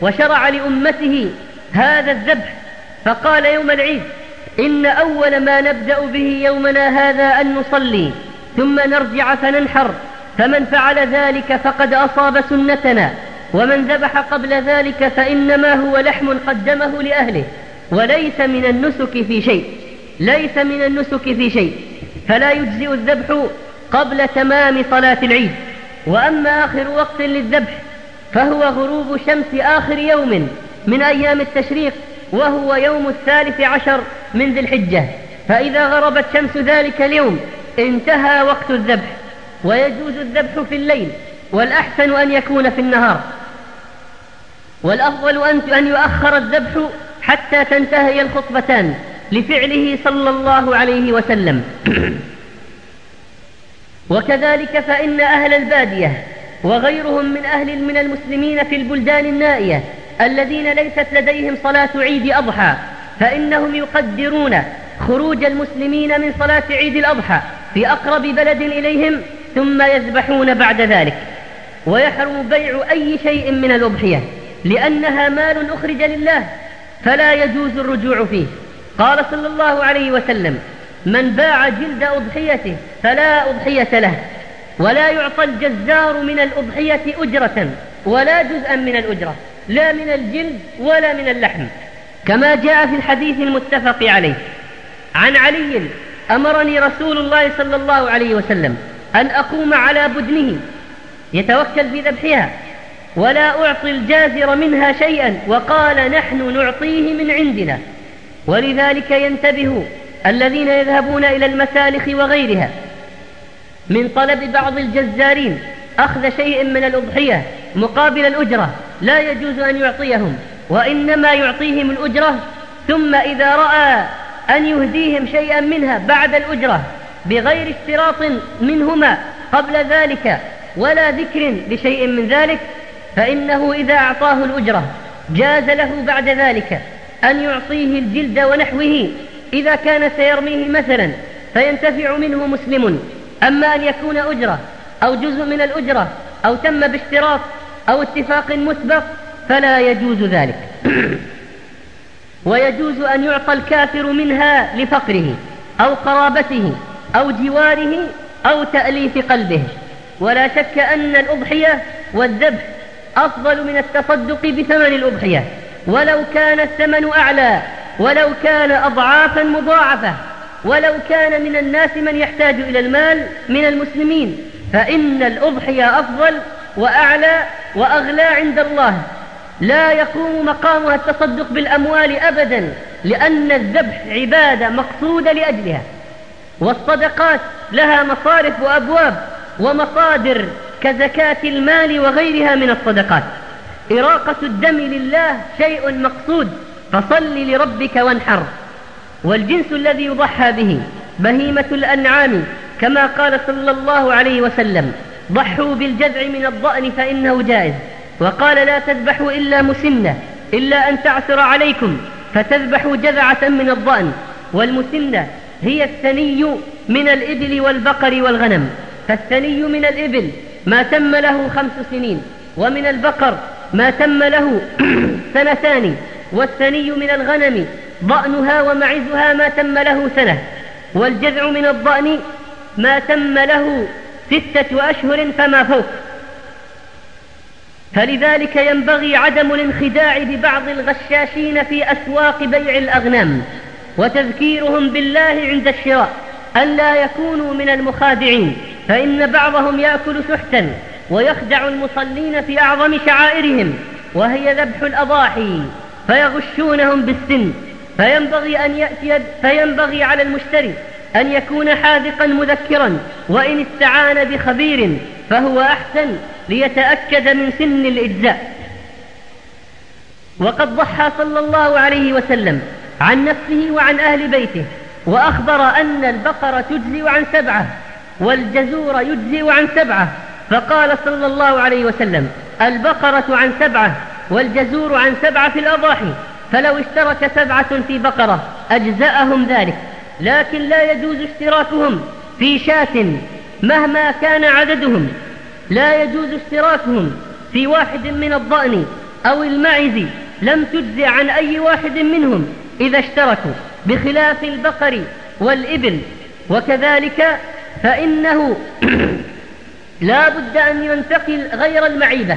وشرع لأمته هذا الذبح. فقال يوم العيد إن أول ما نبدأ به يومنا هذا أن نصلي ثم نرجع فننحر. فمن فعل ذلك فقد أصاب سنتنا ومن ذبح قبل ذلك فإنما هو لحم قدمه لأهله. وليس من النسك في شيء ليس من النسك في شيء. فلا يجزئ الذبح قبل تمام صلاة العيد. وأما آخر وقت للذبح فهو غروب شمس آخر يوم من أيام التشريق وهو يوم الثالث عشر من ذي الحجة. فإذا غربت شمس ذلك اليوم انتهى وقت الذبح ويجوز الذبح في الليل والأحسن أن يكون في النهار. والأفضل أن يؤخر الذبح حتى تنتهي الخطبتان لفعله صلى الله عليه وسلم. وكذلك فإن أهل البادية وغيرهم من أهل من المسلمين في البلدان النائية الذين ليست لديهم صلاة عيد أضحى فإنهم يقدرون خروج المسلمين من صلاة عيد الأضحى في أقرب بلد إليهم ثم يذبحون بعد ذلك. ويحرم بيع أي شيء من الأضحية لأنها مال أخرج لله فلا يجوز الرجوع فيه. قال صلى الله عليه وسلم من باع جلد أضحيته فلا أضحية له ولا يعطى الجزار من الأضحية أجرة ولا جزءا من الأجرة لا من الجلد ولا من اللحم. كما جاء في الحديث المتفق عليه. عن علي أمرني رسول الله صلى الله عليه وسلم أن أقوم على بدنه يتوكل في ذبحها ولا أعطي الجازر منها شيئا وقال نحن نعطيه من عندنا. ولذلك ينتبه الذين يذهبون إلى المسالخ وغيرها. من طلب بعض الجزارين أخذ شيء من الأضحية مقابل الأجرة لا يجوز أن يعطيهم. وإنما يعطيهم الأجرة ثم إذا رأى أن يهديهم شيئا منها بعد الأجرة بغير اشتراط منهما قبل ذلك ولا ذكر لشيء من ذلك فإنه إذا أعطاه الأجرة جاز له بعد ذلك أن يعطيه الجلد ونحوه إذا كان سيرميه مثلا فينتفع منه مسلم. أما أن يكون أجرة أو جزء من الأجرة أو تم باشتراط أو اتفاق مسبق فلا يجوز ذلك. ويجوز أن يعطى الكافر منها لفقره أو قرابته أو جواره أو تأليف قلبه. ولا شك أن الأضحية والذبح أفضل من التصدق بثمن الأضحية. ولو كان الثمن أعلى ولو كان أضعافا مضاعفة ولو كان من الناس من يحتاج إلى المال من المسلمين فإن الأضحية أفضل وأعلى وأغلى عند الله. لا يقوم مقامها التصدق بالأموال أبدا لأن الذبح عبادة مقصودة لأجلها. والصدقات لها مصارف وأبواب ومصادر كزكاة المال وغيرها من الصدقات. إراقة الدم لله شيء مقصود فصل لربك وانحر. والجنس الذي يضحى به بهيمة الأنعام كما قال صلى الله عليه وسلم ضحوا بالجذع من الضأن فإنه جائز. وقال لا تذبحوا إلا مسنة إلا أن تعثر عليكم فتذبحوا جذعة من الضأن. والمسنة هي الثني من الإبل والبقر والغنم. فالثني من الإبل ما تم له خمس سنين ومن البقر ما تم له سنتان والثني من الغنم ضأنها ومعزها ما تم له سنة. والجذع من الضأن ما تم له ستة أشهر فما فوق. فلذلك ينبغي عدم الانخداع ببعض الغشاشين في أسواق بيع الأغنام وتذكيرهم بالله عند الشراء ألا يكونوا من المخادعين فإن بعضهم يأكل سحتا ويخدع المصلين في أعظم شعائرهم وهي ذبح الأضاحي فيغشونهم بالسن فينبغي أن يأتي فينبغي على المشتري أن يكون حاذقا مذكرا وإن استعان بخبير فهو أحسن ليتأكد من سن الإجزاء. وقد ضحى صلى الله عليه وسلم عن نفسه وعن أهل بيته وأخبر أن البقرة تجزئ عن سبعة والجزور يجزئ عن سبعة. فقال صلى الله عليه وسلم البقرة عن سبعة والجزور عن سبعة في الأضاحي فلو اشترك سبعة في بقرة أجزأهم ذلك. لكن لا يجوز اشتراكهم في شاة مهما كان عددهم. لا يجوز اشتراكهم في واحد من الضأن أو المعز لم تجزع عن أي واحد منهم إذا اشتركوا بخلاف البقر والإبل. وكذلك فإنه لا بد أن ينتقل غير المعيبة.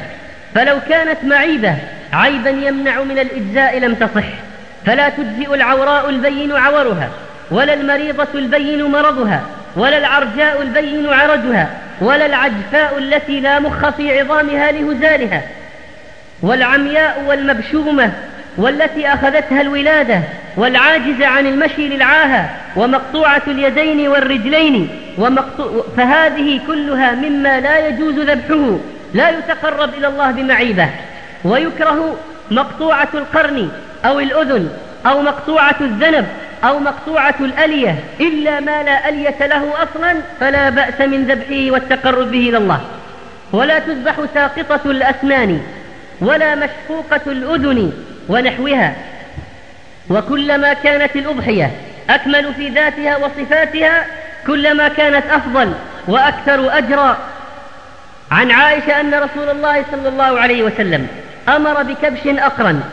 فلو كانت معيبة عيبا يمنع من الإجزاء لم تصح. فلا تجزئ العوراء البين عورها. ولا المريضة البين مرضها ولا العرجاء البين عرجها ولا العجفاء التي لا مخ في عظامها لهزالها والعمياء والمبشومة والتي أخذتها الولادة والعاجز عن المشي للعاهة ومقطوعة اليدين والرجلين ومقطوع فهذه كلها مما لا يجوز ذبحه لا يتقرب إلى الله بمعيبة ويكره مقطوعة القرن أو الأذن أو مقطوعة الذنب أو مقطوعة الألية إلا ما لا ألية له أصلا فلا بأس من ذبحه والتقرب به إلى الله. ولا تذبح ساقطة الأسنان ولا مشقوقة الأذن ونحوها. وكلما كانت الأضحية أكمل في ذاتها وصفاتها كلما كانت أفضل وأكثر أجرا. عن عائشة أن رسول الله صلى الله عليه وسلم أمر بكبش أقرن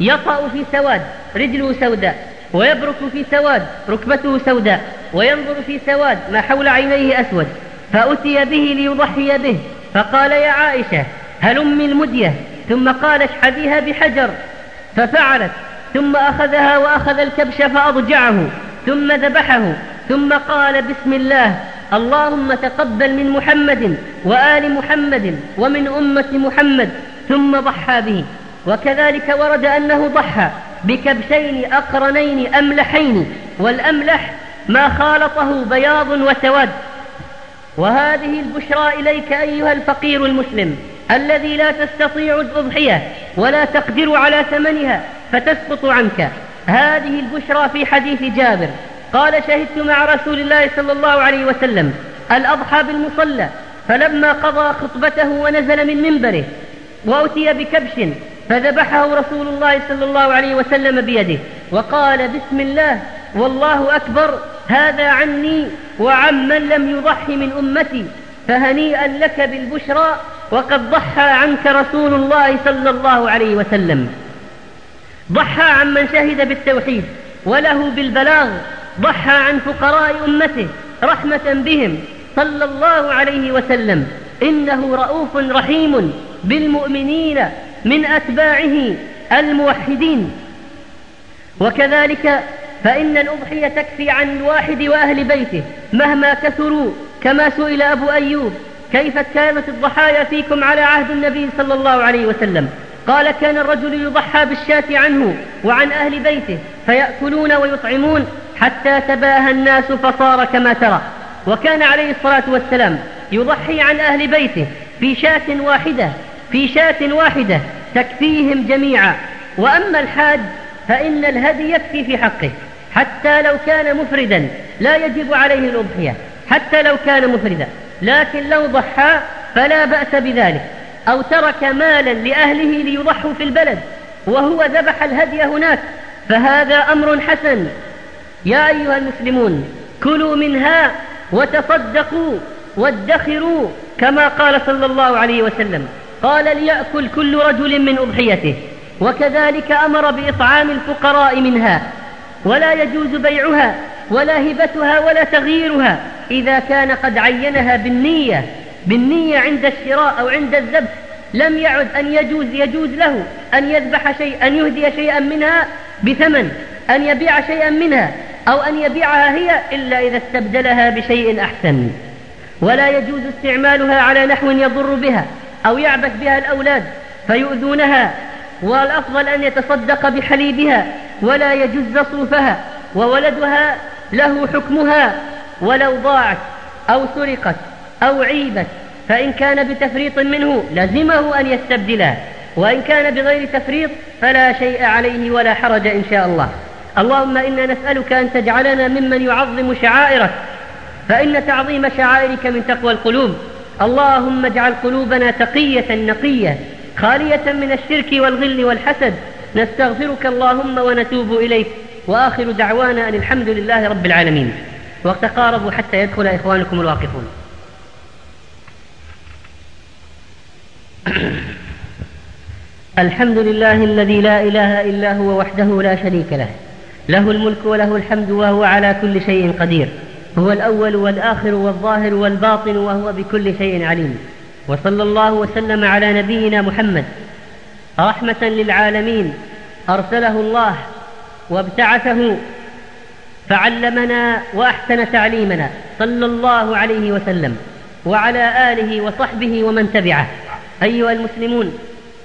يطأ في سواد رجله سوداء. ويبرك في سواد ركبته سوداء وينظر في سواد ما حول عينيه أسود فأتي به ليضحي به فقال يا عائشة هلم المدية ثم قال اشحذيها بحجر ففعلت ثم أخذها وأخذ الكبش فأضجعه ثم ذبحه ثم قال بسم الله اللهم تقبل من محمد وآل محمد ومن أمة محمد ثم ضحى به. وكذلك ورد أنه ضحى بكبشين أقرنين أملحين والأملح ما خالطه بياض وسواد. وهذه البشرى إليك أيها الفقير المسلم الذي لا تستطيع الأضحية ولا تقدر على ثمنها فتسقط عنك. هذه البشرى في حديث جابر. قال شهدت مع رسول الله صلى الله عليه وسلم الأضحى بالمصلى فلما قضى خطبته ونزل من منبره وأتي بكبش فذبحه رسول الله صلى الله عليه وسلم بيده وقال بسم الله والله أكبر هذا عني وعن من لم يضحي من أمتي فهنيئا لك بالبشرى وقد ضحى عنك رسول الله صلى الله عليه وسلم. ضحى عن من شهد بالتوحيد وله بالبلاغ ضحى عن فقراء أمته رحمة بهم صلى الله عليه وسلم. إنه رؤوف رحيم بالمؤمنين من أتباعه الموحدين. وكذلك فإن الأضحية تكفي عن الواحد وأهل بيته مهما كثروا كما سئل أبو أيوب كيف كانت الضحايا فيكم على عهد النبي صلى الله عليه وسلم؟ قال كان الرجل يضحى بالشاة عنه وعن أهل بيته فيأكلون ويطعمون حتى تباهى الناس فصار كما ترى. وكان عليه الصلاة والسلام يضحي عن أهل بيته في شاة واحدة في شاة واحدة تكفيهم جميعا. وأما الحاج فإن الهدي يكفي في حقه. حتى لو كان مفردا لا يجب عليه الأضحية. حتى لو كان مفردا. لكن لو ضحى فلا بأس بذلك. أو ترك مالا لأهله ليضحوا في البلد. وهو ذبح الهدي هناك. فهذا أمر حسن. يا أيها المسلمون كلوا منها وتصدقوا وادخروا كما قال صلى الله عليه وسلم. قال ليأكل كل رجل من أضحيته وكذلك أمر بإطعام الفقراء منها ولا يجوز بيعها ولا هبتها ولا تغييرها إذا كان قد عينها بالنية بالنية عند الشراء أو عند الذبح لم يعد أن يجوز يجوز له أن يذبح شيء أن يهدي شيئا منها بثمن أن يبيع شيئا منها أو أن يبيعها هي إلا إذا استبدلها بشيء أحسن. ولا يجوز استعمالها على نحو يضر بها. أو يعبث بها الأولاد فيؤذونها والأفضل أن يتصدق بحليبها ولا يجز صوفها وولدها له حكمها ولو ضاعت أو سرقت أو عيبت فإن كان بتفريط منه لزمه أن يستبدلها وإن كان بغير تفريط فلا شيء عليه ولا حرج إن شاء الله. اللهم إنا نسألك أن تجعلنا ممن يعظم شعائرك فإن تعظيم شعائرك من تقوى القلوب. اللهم اجعل قلوبنا تقية نقية خالية من الشرك والغل والحسد. نستغفرك اللهم ونتوب إليك. وآخر دعوانا أن الحمد لله رب العالمين. وتقاربوا حتى يدخل إخوانكم الواقفون. الحمد لله الذي لا إله إلا هو وحده لا شريك له. له الملك وله الحمد وهو على كل شيء قدير. هو الأول والآخر والظاهر والباطن وهو بكل شيء عليم. وصلى الله وسلم على نبينا محمد. رحمة للعالمين. أرسله الله وابتعثه. فعلمنا وأحسن تعليمنا. صلى الله عليه وسلم. وعلى آله وصحبه ومن تبعه. أيها المسلمون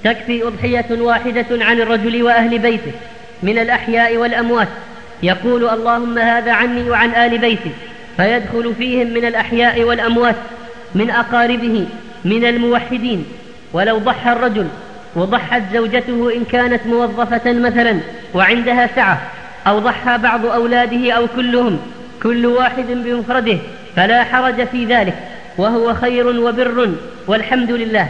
تكفي أضحية واحدة عن الرجل وأهل بيته. من الأحياء والأموات. يقول اللهم هذا عني وعن آل بيتي. فيدخل فيهم من الأحياء والأموات من أقاربه من الموحدين. ولو ضحى الرجل وضحت زوجته إن كانت موظفة مثلا وعندها سعة أو ضحى بعض أولاده أو كلهم كل واحد بمفرده فلا حرج في ذلك وهو خير وبر والحمد لله.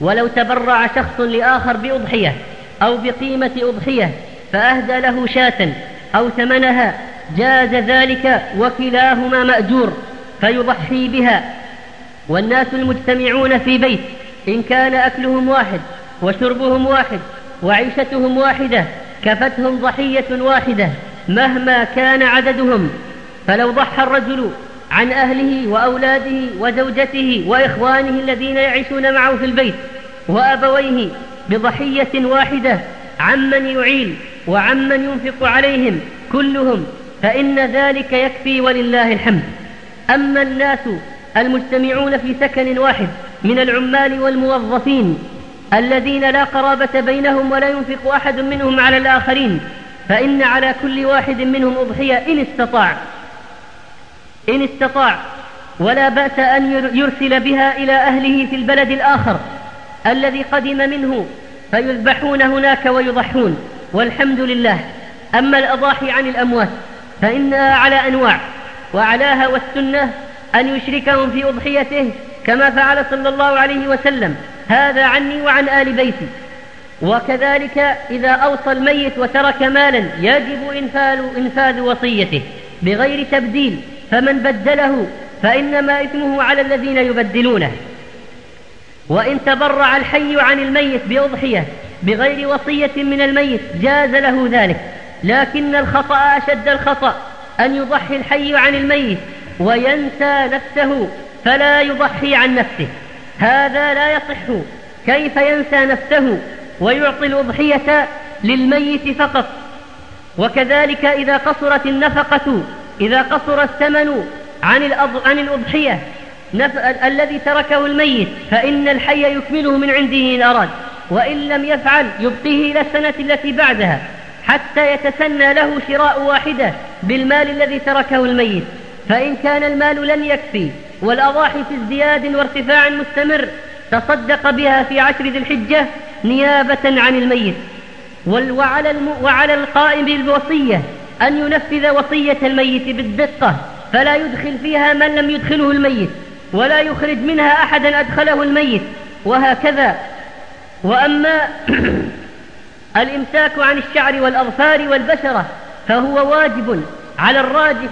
ولو تبرع شخص لآخر بأضحية أو بقيمة أضحية فأهدى له شاة أو ثمنها جاز ذلك وكلاهما مأجور فيضحي بها. والناس المجتمعون في بيت إن كان أكلهم واحد وشربهم واحد وعيشتهم واحدة كفتهم ضحية واحدة مهما كان عددهم. فلو ضحى الرجل عن أهله وأولاده وزوجته وإخوانه الذين يعيشون معه في البيت وأبويه بضحية واحدة عمن يعيل وعمن ينفق عليهم كلهم فإن ذلك يكفي ولله الحمد. أما الناس المجتمعون في سكن واحد من العمال والموظفين الذين لا قرابة بينهم ولا ينفق أحد منهم على الآخرين فإن على كل واحد منهم أضحية إن استطاع. إن استطاع. ولا بأس أن يرسل بها إلى أهله في البلد الآخر الذي قدم منه فيذبحون هناك ويضحون. والحمد لله. أما الأضاحي عن الأموات فإنها على أنواع وأعلاها والسنة أن يشركهم في أضحيته كما فعل صلى الله عليه وسلم. هذا عني وعن آل بيتي. وكذلك إذا أوصى الميت وترك مالا يجب إنفاذ, إنفاذ وصيته. بغير تبديل فمن بدله فإنما إثمه على الذين يبدلونه. وإن تبرع الحي عن الميت بأضحية بغير وصية من الميت جاز له ذلك. لكن الخطأ أشد الخطأ أن يضحي الحي عن الميت وينسى نفسه فلا يضحي عن نفسه. هذا لا يصح. كيف ينسى نفسه ويعطي الأضحية للميت فقط؟ وكذلك إذا قصرت النفقة إذا قصر الثمن عن عن الأضحية. الذي تركه الميت فإن الحي يكمله من عنده إن أراد. وإن لم يفعل يبقيه إلى السنة التي بعدها. حتى يتسنى له شراء واحدة بالمال الذي تركه الميت. فإن كان المال لن يكفي والأضاحي في ازدياد وارتفاع مستمر تصدق بها في عشر ذي الحجة نيابة عن الميت. وعلى. وعلى القائم بالوصية أن ينفذ وصية الميت بالدقة. فلا يدخل فيها من لم يدخله الميت ولا يخرج منها أحدا أدخله الميت وهكذا. وأما الإمساك عن الشعر والأظفار والبشرة فهو واجب على الراجح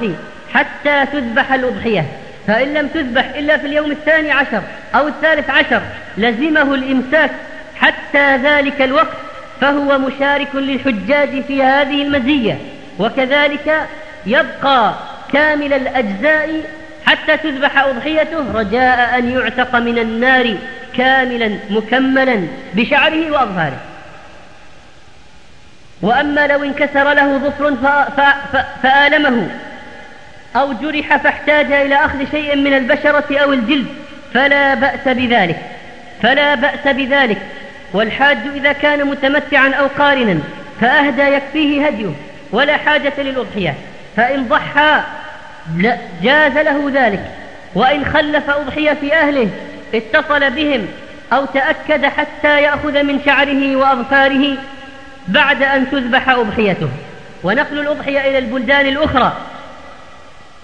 حتى تذبح الأضحية. فإن لم تذبح إلا في اليوم الثاني عشر أو الثالث عشر لزمه الإمساك حتى ذلك الوقت فهو مشارك للحجاج في هذه المزية. وكذلك يبقى كامل الأجزاء حتى تذبح أضحيته رجاء أن يعتق من النار كاملا مكملا بشعره وأظهاره وأما لو انكسر له ظفر فآلمه أو جرح فاحتاج إلى أخذ شيء من البشرة أو الجلد فلا بأس بذلك فلا بأس بذلك. والحاج إذا كان متمتعا أو قارنا فأهدى يكفيه هديه ولا حاجة للأضحية. فإن ضحى جاز له ذلك. وإن خلف أضحية في أهله اتصل بهم أو تأكد حتى يأخذ من شعره وأظفاره. بعد أن تذبح أضحيته. ونقل الأضحية إلى البلدان الأخرى.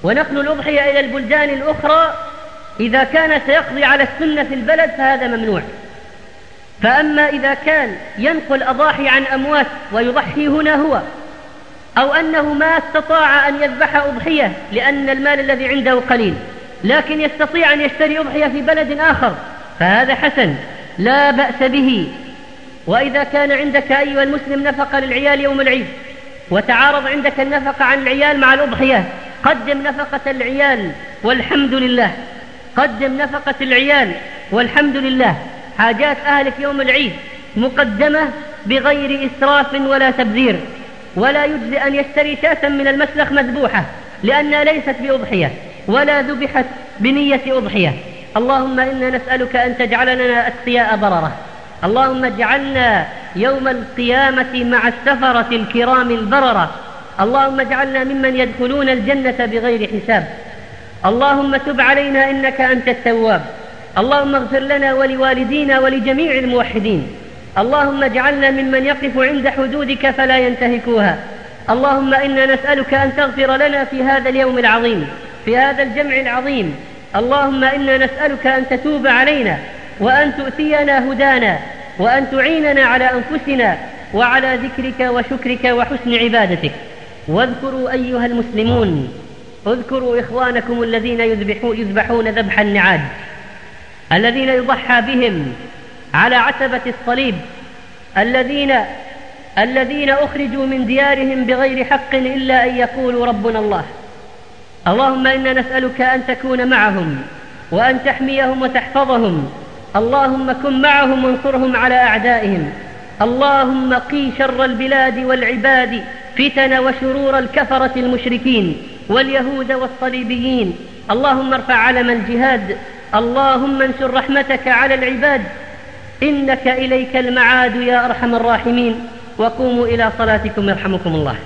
ونقل الأضحية إلى البلدان الأخرى إذا كان سيقضي على السنة في البلد فهذا ممنوع. فأما إذا كان ينقل أضاحي عن أموات ويضحي هنا هو أو أنه ما استطاع أن يذبح أضحية لأن المال الذي عنده قليل لكن يستطيع أن يشتري أضحية في بلد آخر فهذا حسن لا بأس به. وإذا كان عندك أيها المسلم نفقة للعيال يوم العيد وتعارض عندك النفقة عن العيال مع الأضحية قدم نفقة العيال والحمد لله. قدم نفقة العيال والحمد لله. حاجات أهلك يوم العيد مقدمة بغير إسراف ولا تبذير ولا يجزي أن يشتري شاة من المسلخ مذبوحة لأنها ليست بأضحية ولا ذبحت بنية أضحية. اللهم إنا نسألك أن تجعل لنا أتقياء بررة. اللهم اجعلنا يوم القيامة مع السفرة الكرام البررة. اللهم اجعلنا ممن يدخلون الجنة بغير حساب. اللهم تب علينا إنك أنت التواب. اللهم اغفر لنا ولوالدينا ولجميع الموحدين. اللهم اجعلنا ممن يقف عند حدودك فلا ينتهكوها. اللهم إنا نسألك أن تغفر لنا في هذا اليوم العظيم في هذا الجمع العظيم. اللهم إنا نسألك أن تتوب علينا وأن تؤتينا هدانا وأن تعيننا على أنفسنا وعلى ذكرك وشكرك وحسن عبادتك. واذكروا أيها المسلمون اذكروا إخوانكم الذين يذبحون ذبح النعاد الذين يضحى بهم على عتبة الصليب. الذين الذين أخرجوا من ديارهم بغير حق إلا أن يقولوا ربنا الله. اللهم إنا نسألك أن تكون معهم وأن تحميهم وتحفظهم اللهم كن معهم وانصرهم على أعدائهم. اللهم قي شر البلاد والعباد فتن وشرور الكفرة المشركين واليهود والصليبيين. اللهم ارفع علم الجهاد اللهم انشر رحمتك على العباد. إنك إليك المعاد يا أرحم الراحمين. وقوموا إلى صلاتكم يرحمكم الله.